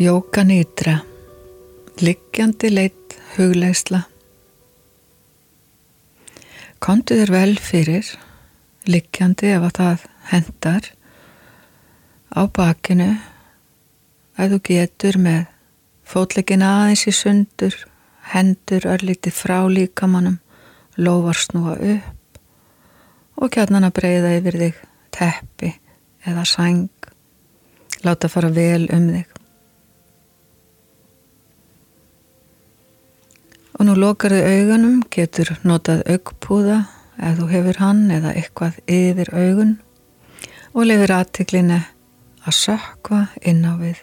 Jóka nýtra, liggjandi leitt hugleisla. Kontu þér vel fyrir, liggjandi ef að það hendar, á bakinu, að þú getur með fótlegin aðeins í sundur, hendur örlítið frá líkamannum, lofar snúa upp og kjarnan að breyða yfir þig teppi eða sæng, láta fara vel um þig. Og nú lokar þau augunum, getur notað augpúða ef þú hefur hann eða eitthvað yfir augun og lefur aðtiklinni að sökva inn á við.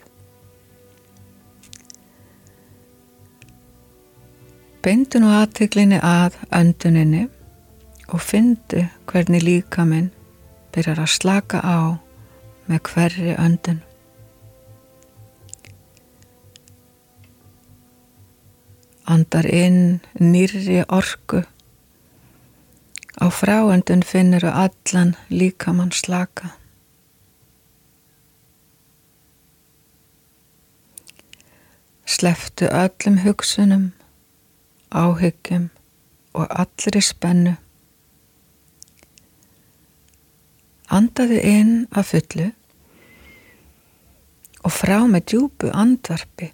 Beindu nú aðtiklinni að önduninni og fyndu hvernig líka minn byrjar að slaka á með hverri öndun. Andar inn nýrri orku. Á fráendun finnur allan líkamann slaka. Sleftu öllum hugsunum, áhyggjum og allri spennu. Andaðu inn að fullu og frá með djúbu andvarpi.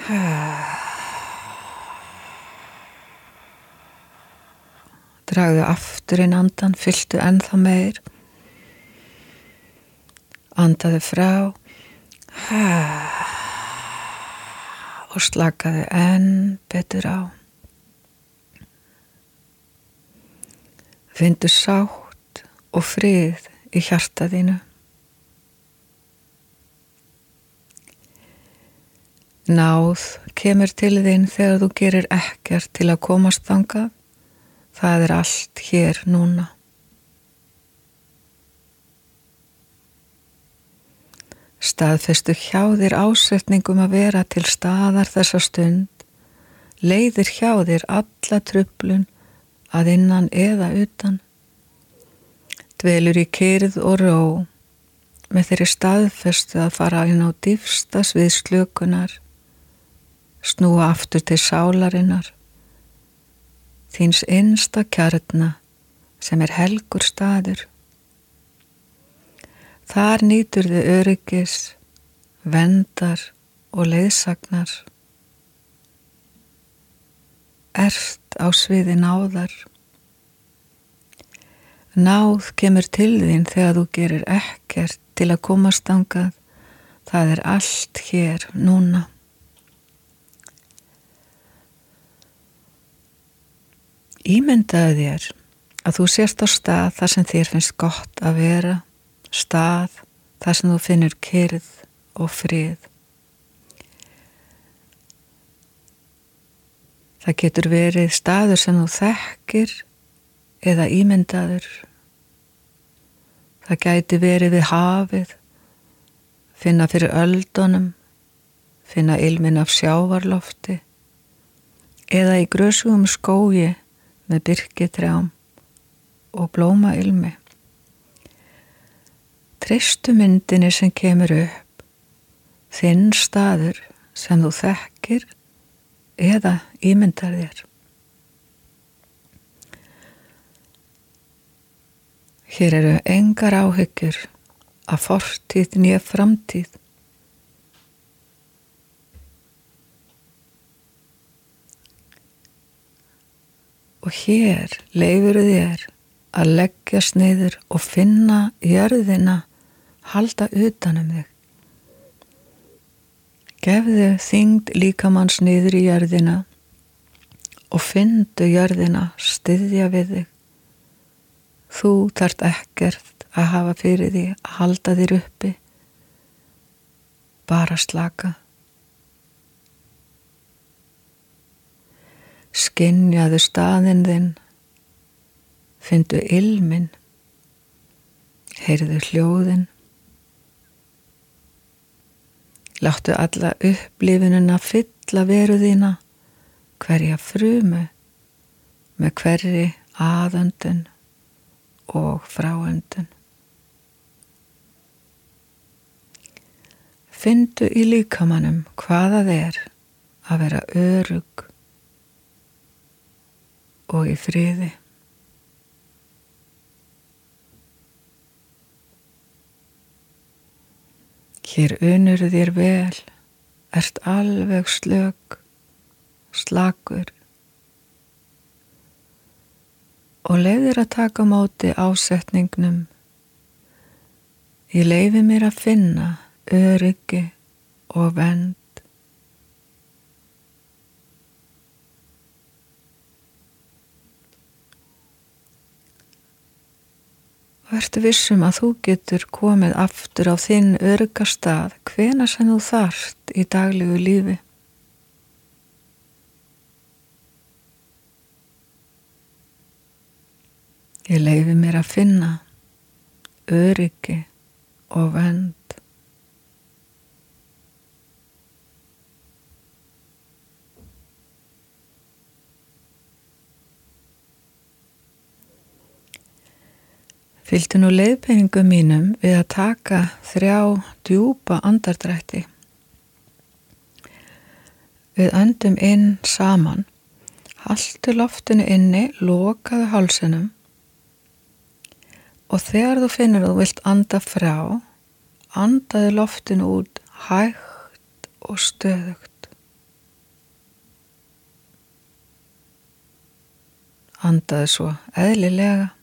Hæ. Dragðu aftur inn andan, fylgtu ennþá meir. Andaðu frá. Og slakaðu enn betur á. Findu sátt og frið í hjartaðínu. Náð kemur til þín þegar þú gerir ekkert til að komast þangað Það er allt hér núna. Staðfestu hjá þér ásetningum að vera til staðar þessa stund, leiðir hjá þér alla trublun að innan eða utan. Dvelur í kyrð og ró með þeirri staðfestu að fara inn á dýfstas við slökunar, snúa aftur til sálarinnar þíns einsta kjarna sem er helgur staður. Þar nýtur þið öryggis, vendar og leiðsagnar. Ert á sviði náðar. Náð kemur til þín þegar þú gerir ekkert til að komast ángað. Það er allt hér núna. Ímyndaðu þér að þú sérst á stað þar sem þér finnst gott að vera, stað þar sem þú finnur kyrð og frið. Það getur verið staður sem þú þekkir eða ímyndaður. Það gæti verið við hafið, finna fyrir öldunum, finna ilmin af sjávarlofti eða í grösugum skói með byrkitrjám og blóma ilmi. Tristu myndinni sem kemur upp, þinn staður sem þú þekkir eða ímyndar þér. Hér eru engar áhyggjur að fortíð nýja framtíð. Og hér leifur þér að leggja sniður og finna jörðina halda utanum þig. Gefðu þingd líkamann sniður í jörðina og fyndu jörðina styðja við þig. Þú þart ekkert að hafa fyrir því að halda þér uppi, bara slaka. Skinnjaðu staðinn þinn, fyndu ilmin, heyrðu hljóðin, láttu alla upplifinuna fylla veruðina, hverja frumu með hverri aðöndun og fráöndun. Findu í líkamannum hvaða er að vera örug og í friði. Hér unur þér vel, ert alveg slög, slagur og leiðir að taka móti ásetningnum. Ég leiði mér að finna öryggi og vend. Vertu vissum að þú getur komið aftur á þinn örgastað hvena sem þú þarft í daglegu lífi. Ég leifi mér að finna öryggi og vend. Fylgdu nú leiðbeiningum mínum við að taka þrjá djúpa andardrætti. Við öndum inn saman, haldu loftinu inni, lokaðu hálsunum og þegar þú finnur að þú vilt anda frá, andaðu loftinu út hægt og stöðugt. Andaðu svo eðlilega.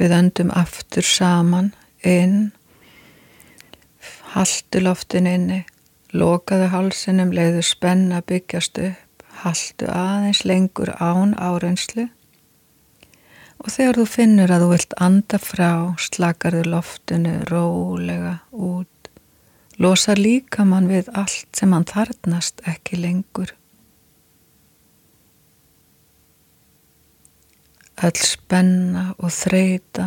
Við öndum aftur saman inn, haldu loftin inni, lokaðu halsinum, leiðu spenna byggjast upp, haldu aðeins lengur án árenslu og þegar þú finnur að þú vilt anda frá, slakarðu loftinu rólega út, losa líka mann við allt sem hann þarnast ekki lengur. Öll spenna og þreita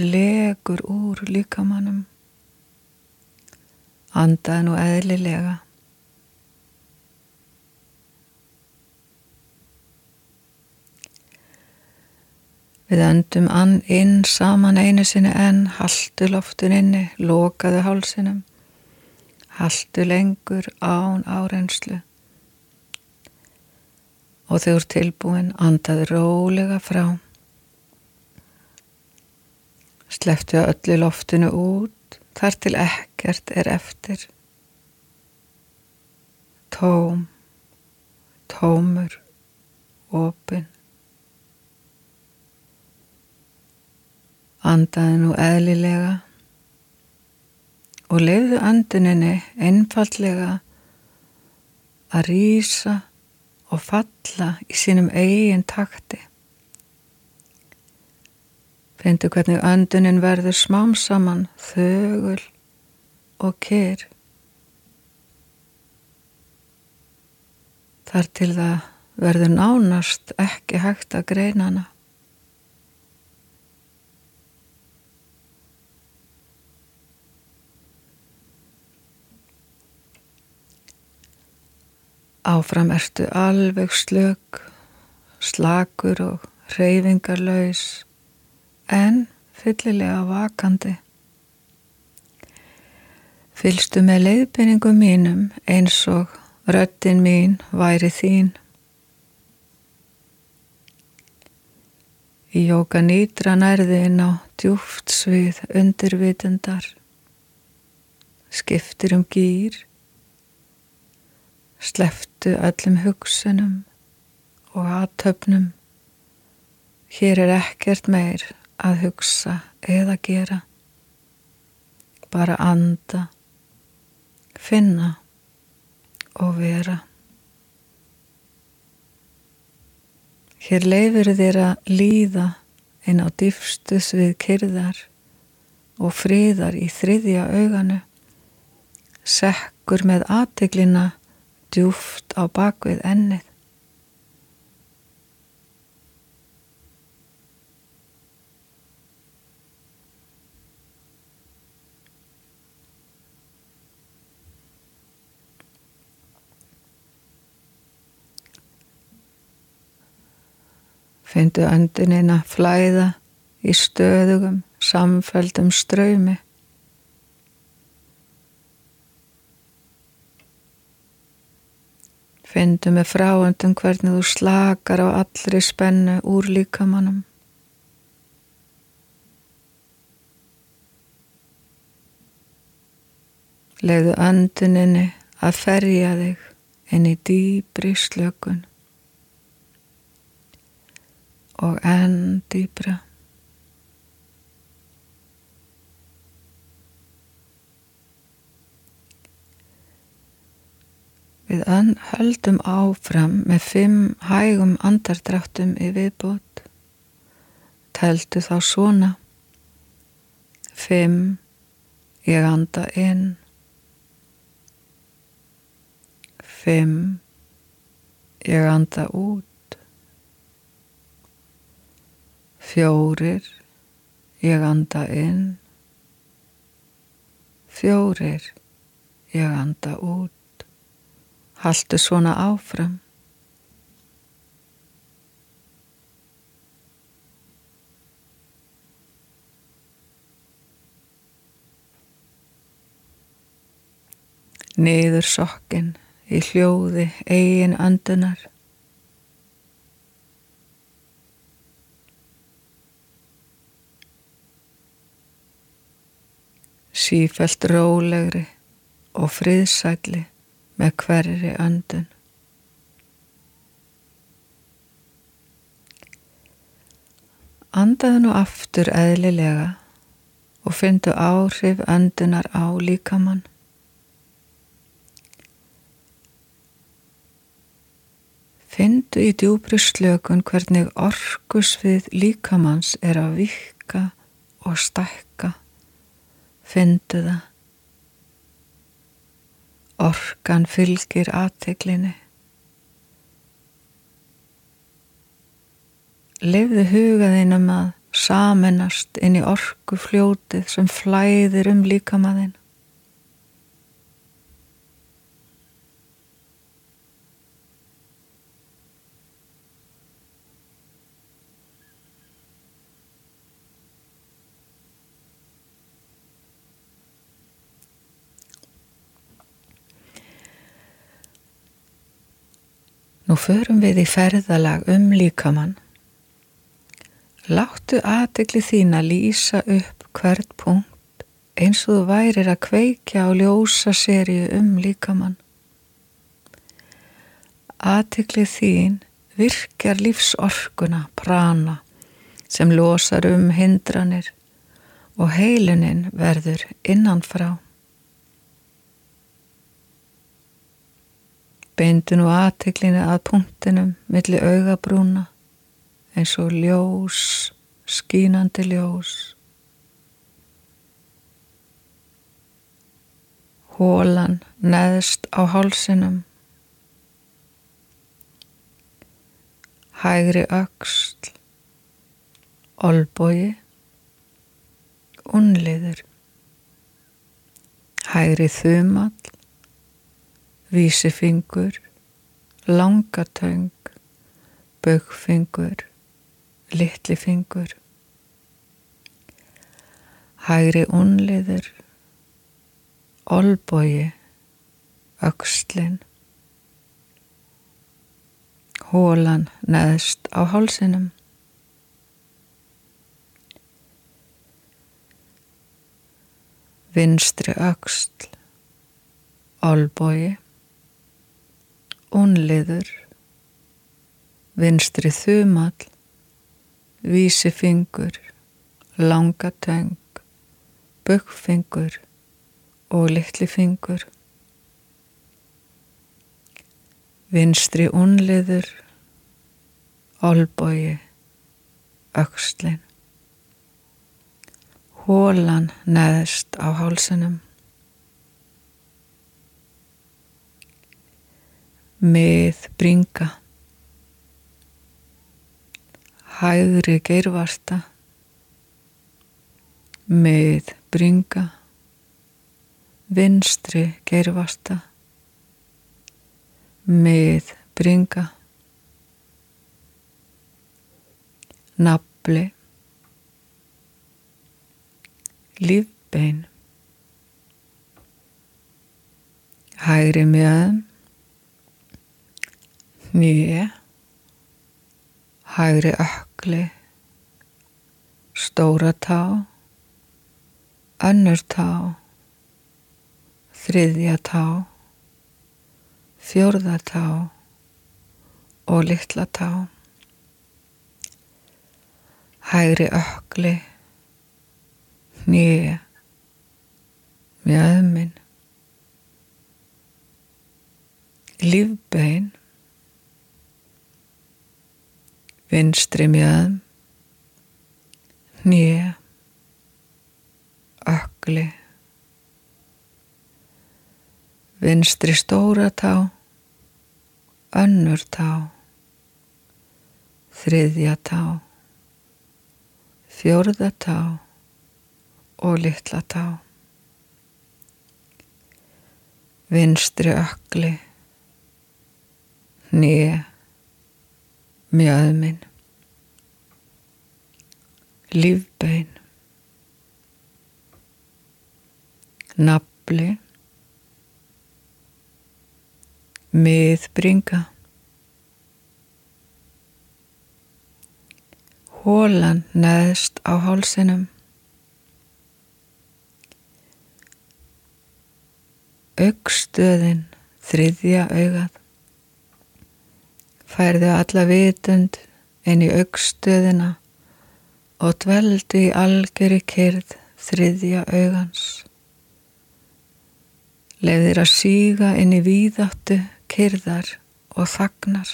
legur úr líkamannum. Andaði nú eðlilega. Við öndum ann inn saman einu sinni en haldu loftun inni, lokaðu hálsinum, haldu lengur án árenslu og eru tilbúin andaði rólega frá. Sleftu öllu loftinu út þar til ekkert er eftir. Tóm, tómur, opin. Andaði nú eðlilega og lefðu anduninni einfallega að rýsa og falla í sínum eigin takti. Findu hvernig öndunin verður smám saman þögul og kyr. Þar til það verður nánast ekki hægt að greina hana. Áfram ertu alveg slög, slakur og reyfingarlaus en fyllilega vakandi. Fylstu með leiðbynningum mínum eins og röttin mín væri þín. Í jóka nýtra nærðin á djúft svið undirvitundar, skiptir um gýr, Sleftu öllum hugsunum og aðtöfnum. Hér er ekkert meir að hugsa eða gera. Bara anda, finna og vera. Hér leifir þér að líða inn á dýfstus við kyrðar og fríðar í þriðja auganu, sekkur með aðteglina djúft á bakvið ennið. Fyndu öndunina flæða í stöðugum, samfældum ströymi. Findu með fráöndum hvernig þú slakar á allri spennu úr líkamannum. Legðu önduninni að ferja þig inn í dýbri slökun og enn dýbra. Við höldum áfram með fimm hægum andardráttum í viðbót. Teltu þá svona. Fimm, ég anda inn. Fimm, ég anda út. Fjórir, ég anda inn. Fjórir, ég anda út. Haldu svona áfram. Niður sokkinn í hljóði eigin andunar. Sífælt rólegri og friðsæli með hverri andun. Andaðu nú aftur eðlilega og fyndu áhrif andunar á líkamann. Findu í djúbri slökun hvernig orkus við líkamanns er að vika og stækka. Findu það. Orkan fylgir aðteglinni. Livðu hugaðinn um að samennast inn í orku fljótið sem flæðir um líkamannin. Nú förum við í ferðalag um líkamann. Láttu aðegli þín að lýsa upp hvert punkt eins og þú værir að kveikja á ljósa sériu um líkamann. Aðegli þín virkjar lífsorkuna, prana, sem losar um hindranir og heiluninn verður innanfrá. Beindu nú aðteklinu að punktinum millir augabrúna eins og ljós, skínandi ljós. Hólan neðst á hálsinum. Hægri öksl, olbogi, unliður. Hægri þumall, vísifingur, langatöng, bögfingur, litlifingur, hægri unliður, olbogi, aukslinn, hólan neðst á hálsinum. Vinstri auksl, olbogi, Ónliður, vinstri þumall, vísifingur, langatöng, böggfingur og litlifingur. Vinstri ónliður, olbogi, aukslin. Hólan neðst á hálsunum. Með bringa. Hæðri geirvarta. Með bringa. Vinstri geirvarta. Með bringa. Nafli. Lífbein. Hægri mjöðum nýja hægri ökli. Stóra tá. Önnur tá. Þriðja tá. Fjörða tá. Og litla tá. Hægri ökli. Nýja mjöðminn lífbein vinstri mjöðum nýja ökli. Vinstri stóra tá önnur tá þriðja tá fjörða tá og litla tá. Vinstri ökli nýja mjöðminn lífbein. Nafli. Miðbringa. Hólan neðst á hálsinum. Aukstöðin þriðja augað færðu alla vitund inn í aukstöðina og dveldi í algeri kyrð þriðja augans. Leðir að síga inn í víðáttu kyrðar og þagnar.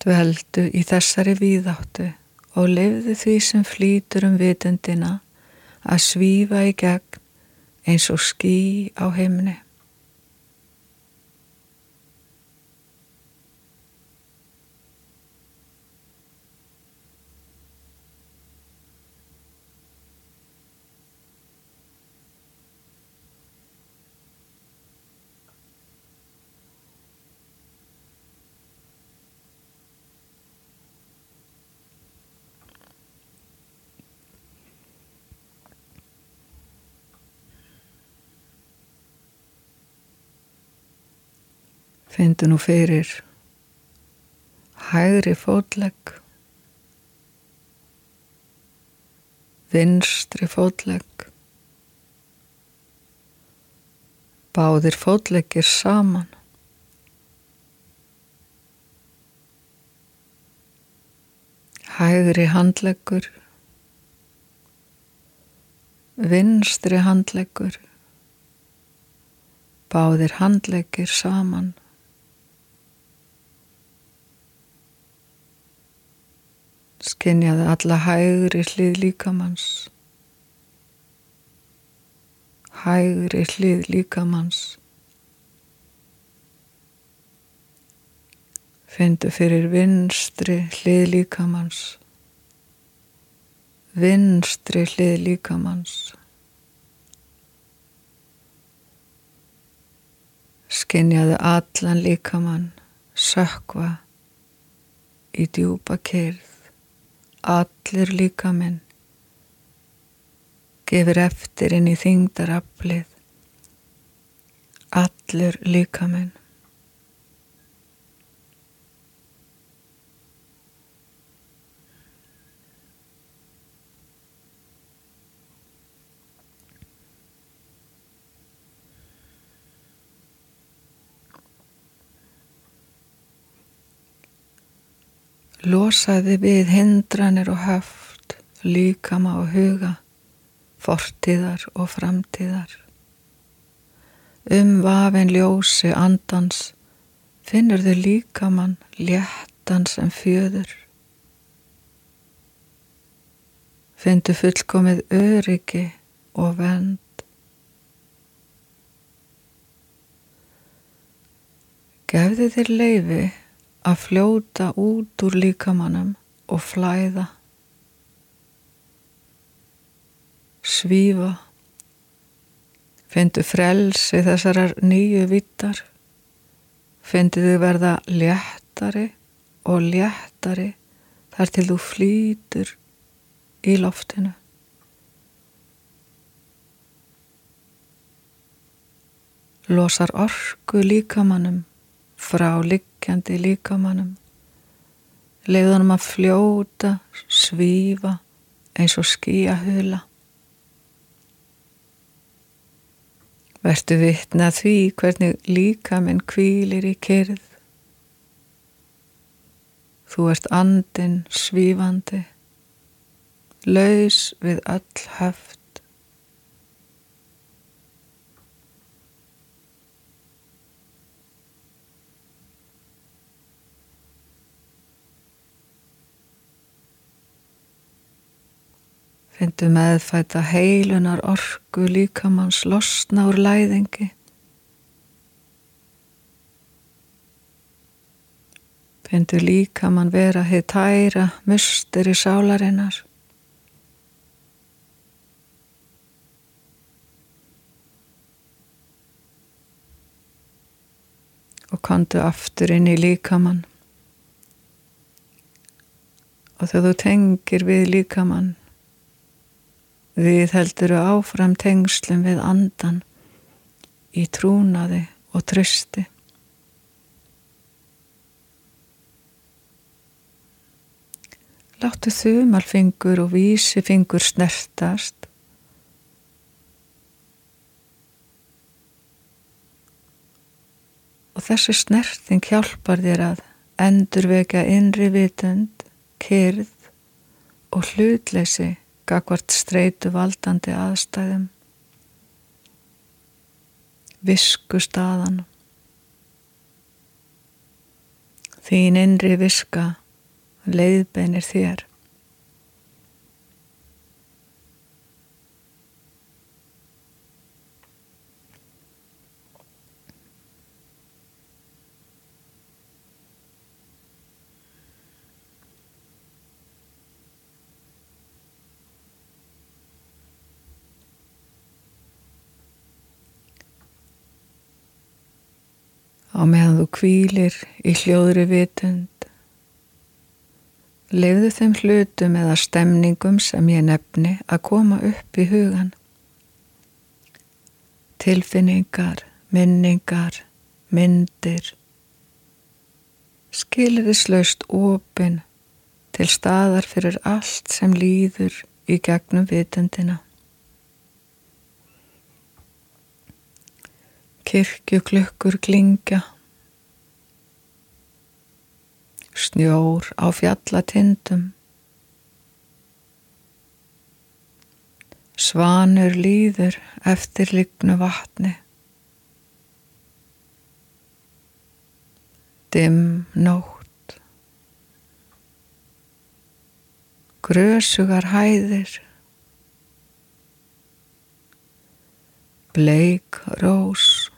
Dveldu í þessari víðáttu og lefðu því sem flýtur um vitundina að svífa í gegn eins og ský á heimni. Findu nú fyrir hægri fótlegg, vinstri fótlegg, báðir fótleggir saman. Hægri handleggur, vinstri handleggur, báðir handleggir saman. Skinjaði alla hægri hlið líkamanns. Hægri hlið líkamanns. Findu fyrir vinstri hlið líkamanns. Vinstri hlið líkamanns. Skinjaði allan líkamann sökva í djúpa kyrð allir líka minn gefur eftir inn í þingdaraflið allur líka minn losaði við hindranir og höft, líkama og huga, fortíðar og framtíðar. Um vafin ljósi andans finnur þau líkamann léttan sem fjöður. Findu fullkomið öryggi og vend. Gefðu þér leifi að fljóta út úr líkamannum og flæða, svífa, findu frelsi þessarar nýju vittar, Fyndi þið verða léttari og léttari þar til þú flýtur í loftinu. Losar orgu líkamannum frá liggjandi líkamannum. Leifðanum að fljóta, svífa eins og skíahula. Vertu vittna því hvernig líkaminn kvílir í kyrð. Þú ert andin svífandi, laus við öll höft. Findu meðfæta heilunar orgu líkamanns losna úr læðingi. Findu líkamann vera heið tæra mustur í sálarinnar. Og kontu aftur inn í líkamann. Og þegar þú tengir við líkamann Við helduru áfram tengslum við andan í trúnaði og trösti. Láttu þumalfingur og vísifingur snertast. Og þessi snerting hjálpar þér að endurveka innri vitund, kyrð og hlutleysi gagvart streitu valdandi aðstæðum, visku staðan. Þín innri viska leiðbeinir þér. Á meðan þú kvílir í hljóðri vitund. Leifðu þeim hlutum eða stemningum sem ég nefni að koma upp í hugan. Tilfinningar, minningar, myndir. Skilirislaust opin til staðar fyrir allt sem líður í gegnum vitundina. Kirkjuklukkur klingja, snjór á fjallatindum, svanur líður eftir lignu vatni, dimm nótt, grösugar hæðir, bleik rós,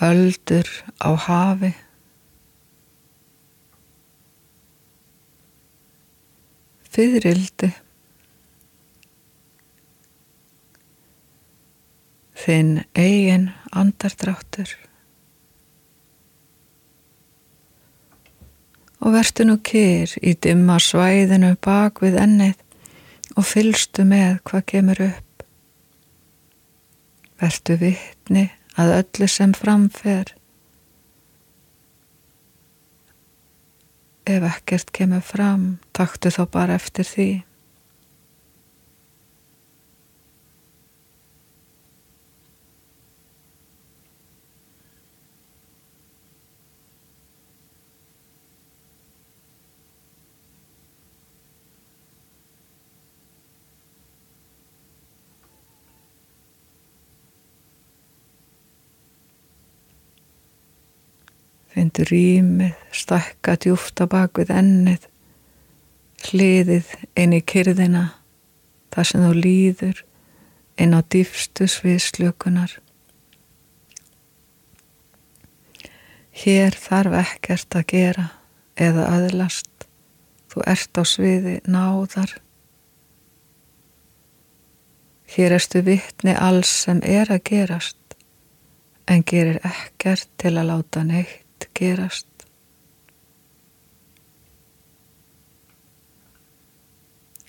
öldur á hafi. Fyririldi. Þinn eigin andardráttur. Og vertu nú kyr í dimma svæðinu bak við ennið og fylstu með hvað kemur upp. Vertu vittni að öllu sem framfer ef ekkert kemur fram taktu þá bara eftir því Findu rýmið, stakka djúft á bakvið ennið, hliðið inn í kyrðina, þar sem þú líður inn á dýfstu sviðslökunar. Hér þarf ekkert að gera eða aðlast, þú ert á sviði náðar. Hér erstu vittni alls sem er að gerast en gerir ekkert til að láta neitt gerast.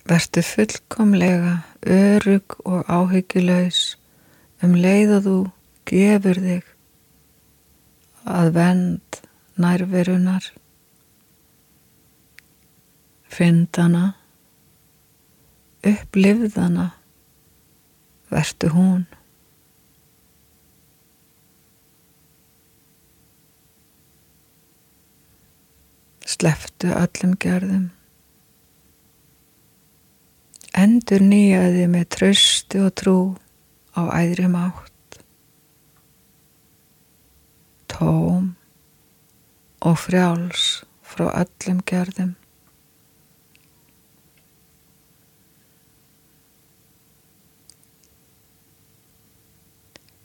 Vertu fullkomlega örug og áhyggjulegs um leið og þú gefur þig að vend nærverunar, fyndana, upplifðana, vertu hún. Sleftu öllum gerðum. Endur nýjaði með tröstu og trú á æðri mátt. Tóm og frjáls frá öllum gerðum.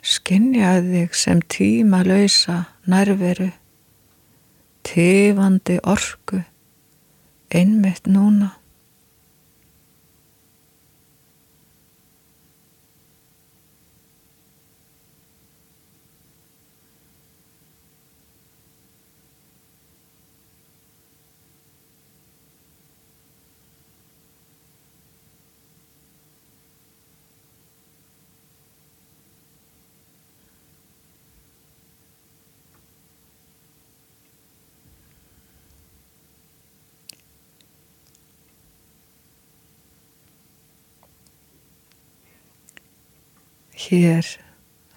Skinnjaði þig sem tíma lausa nærveru tifandi orku einmitt núna. Hér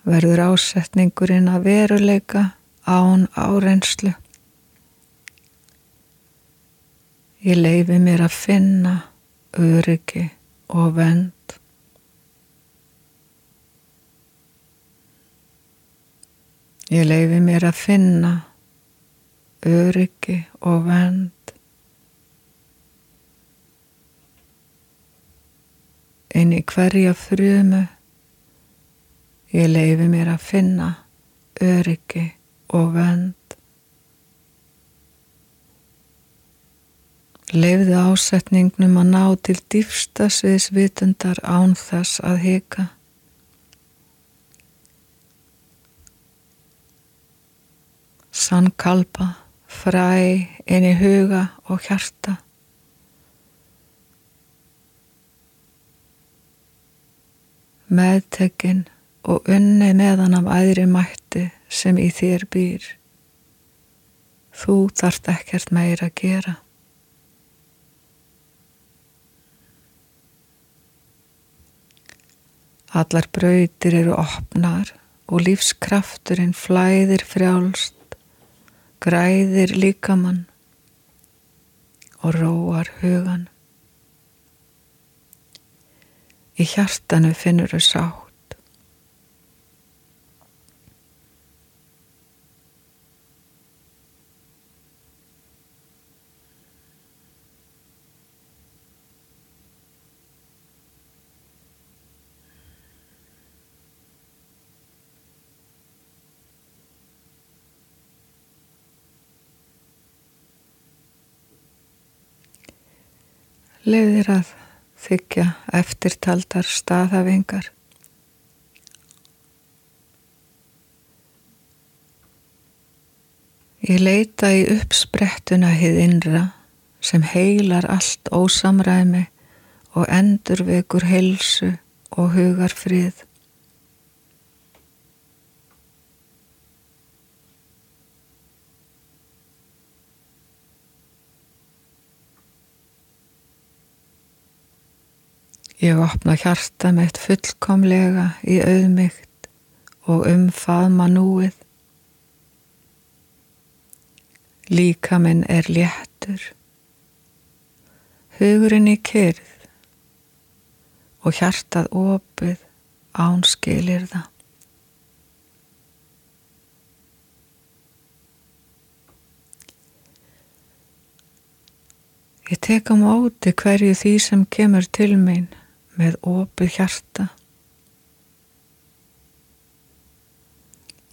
verður ásetningurinn að veruleika án árenslu. Ég leifi mér að finna öryggi og vend. Ég leifi mér að finna öryggi og vend. Inn í hverja frumu Ég leifi mér að finna öryggi og vend. Leifði ásetningnum að ná til dýfsta sviðsvitundar án þess að hika. Sann kalpa, fræ inn í huga og hjarta. Meðtekinn og unni meðan af æðri mætti sem í þér býr. Þú þarft ekkert meira að gera. Allar brautir eru opnar og lífskrafturinn flæðir frjálst, græðir líkamann og róar hugan. Í hjartanu finnur þau sátt. Leðir að þykja eftirtaldar staðhafingar. Ég leita í uppsprettuna hið innra sem heilar allt ósamræmi og endur vekur helsu og hugar Ég opna hjarta mitt fullkomlega í auðmygt og umfaðma núið. Líka minn er léttur, hugurinn í kyrð og hjartað opið ánskilir það. Ég tek á móti hverju því sem kemur til minn með opið hjarta.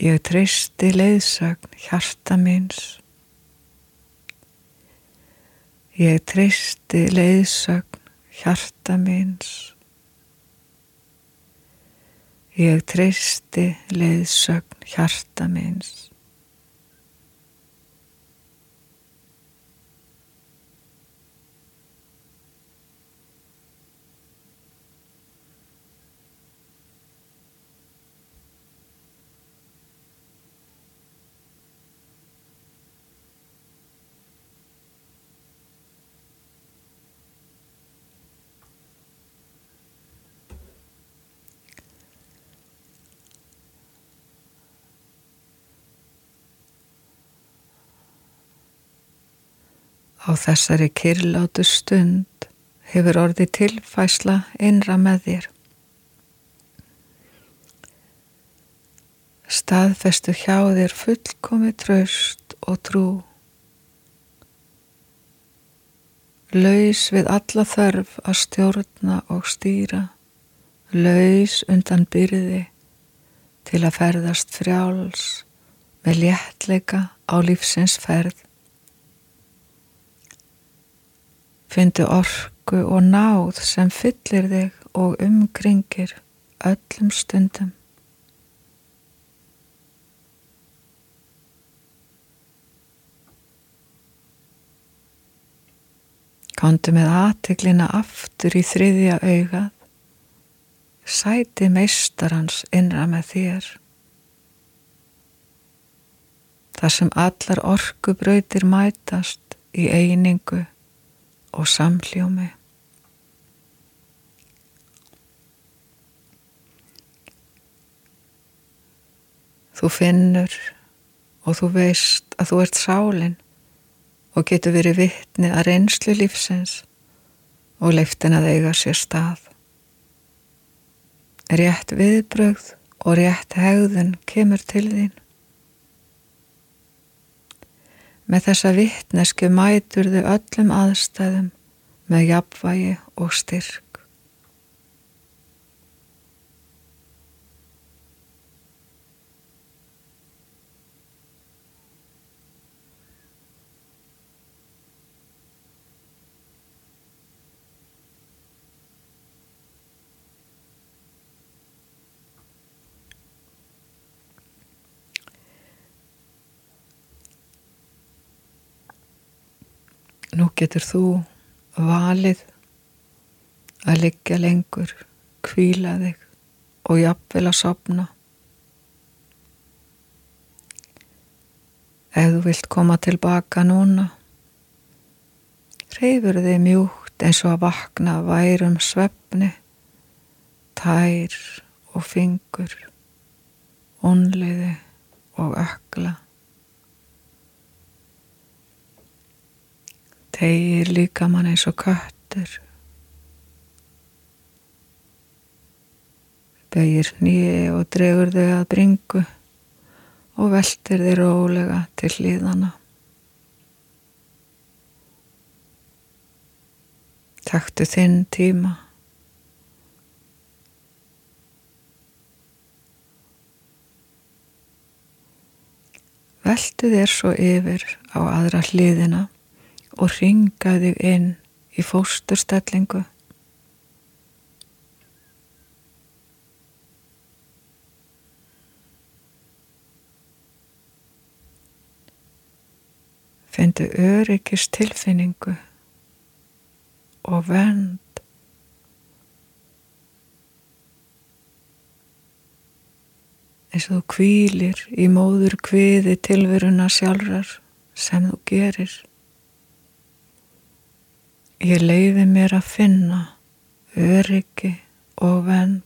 Ég treysti leiðsagn hjarta minns. Ég treysti leiðsagn hjarta minns. Ég treysti leiðsögn hjarta minns. Á þessari kyrlátu stund hefur orði tilfæsla innra með þér. Staðfestu hjá þér fullkomi tröst og trú. Laus við alla þörf að stjórna og stýra. Laus undan byrði til að ferðast frjáls með léttleika á lífsins ferð. Fyndu orku og náð sem fyllir þig og umkringir öllum stundum. Kondu með aðtiklina aftur í þriðja augað, sæti meistarans innra með þér. Þar sem allar orku brautir mætast í einingu og samljómi. Þú finnur og þú veist að þú ert sálinn og getur verið vittni að reynslu lífsins og leiftin að eiga sér stað. Rétt viðbrögð og rétt hegðun kemur til þín. Með þessa vittnesku mætur þau öllum aðstæðum með jafnvægi og styrk. Nú getur þú valið að liggja lengur, kvíla þig og jafnvel að sopna. Ef þú vilt koma tilbaka núna, reyfur þig mjúkt eins og að vakna værum svefni, tær og fingur, onliði og ökla. Tegir líka mann eins og köttur. Begir nýi og dregur þau að bringu og veltir þau rólega til hlýðana. Takktu þinn tíma. Veltu þér svo yfir á aðra hlýðina og ringa þig inn í fósturstellingu. Fyndu öryggis tilfinningu og vend. eins og þú kvílir í móður kviði tilveruna sjálfrar sem þú gerir. Ég leiði mér að finna öryggi og vend.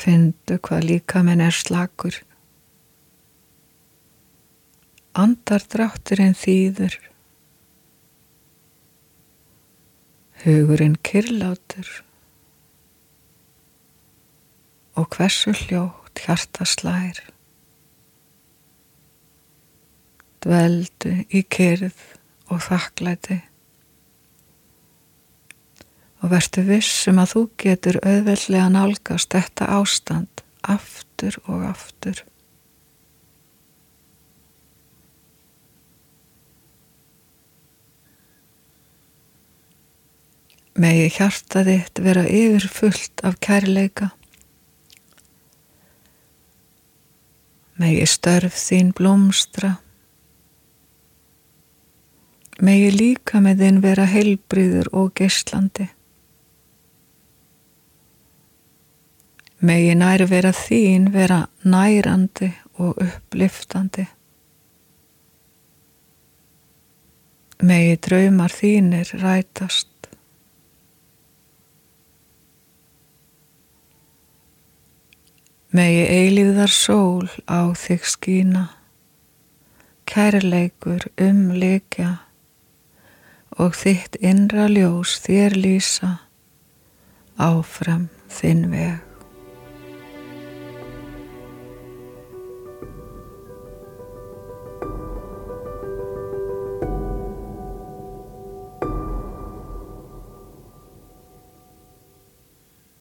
Findu hvað líka minn er slagur andardrátturinn þýður, hugurinn kyrlátur og hversu hljótt hjarta slær. Dveldu í kyrð og þakklæti og verður vissum að þú getur auðveldlega nálgast þetta ástand aftur og aftur. Megi hjarta þitt vera yfirfullt af kærleika. Megi störf þín blómstra. Megi líka með þinn vera heilbriður og geyslandi. Megi nær vera þín vera nærandi og uppliftandi. Megi draumar þínir rætast. Megi eilíðar sól á þig skína, kærleikur umleikja og þitt innra ljós þér lýsa. Áfram þinn veg.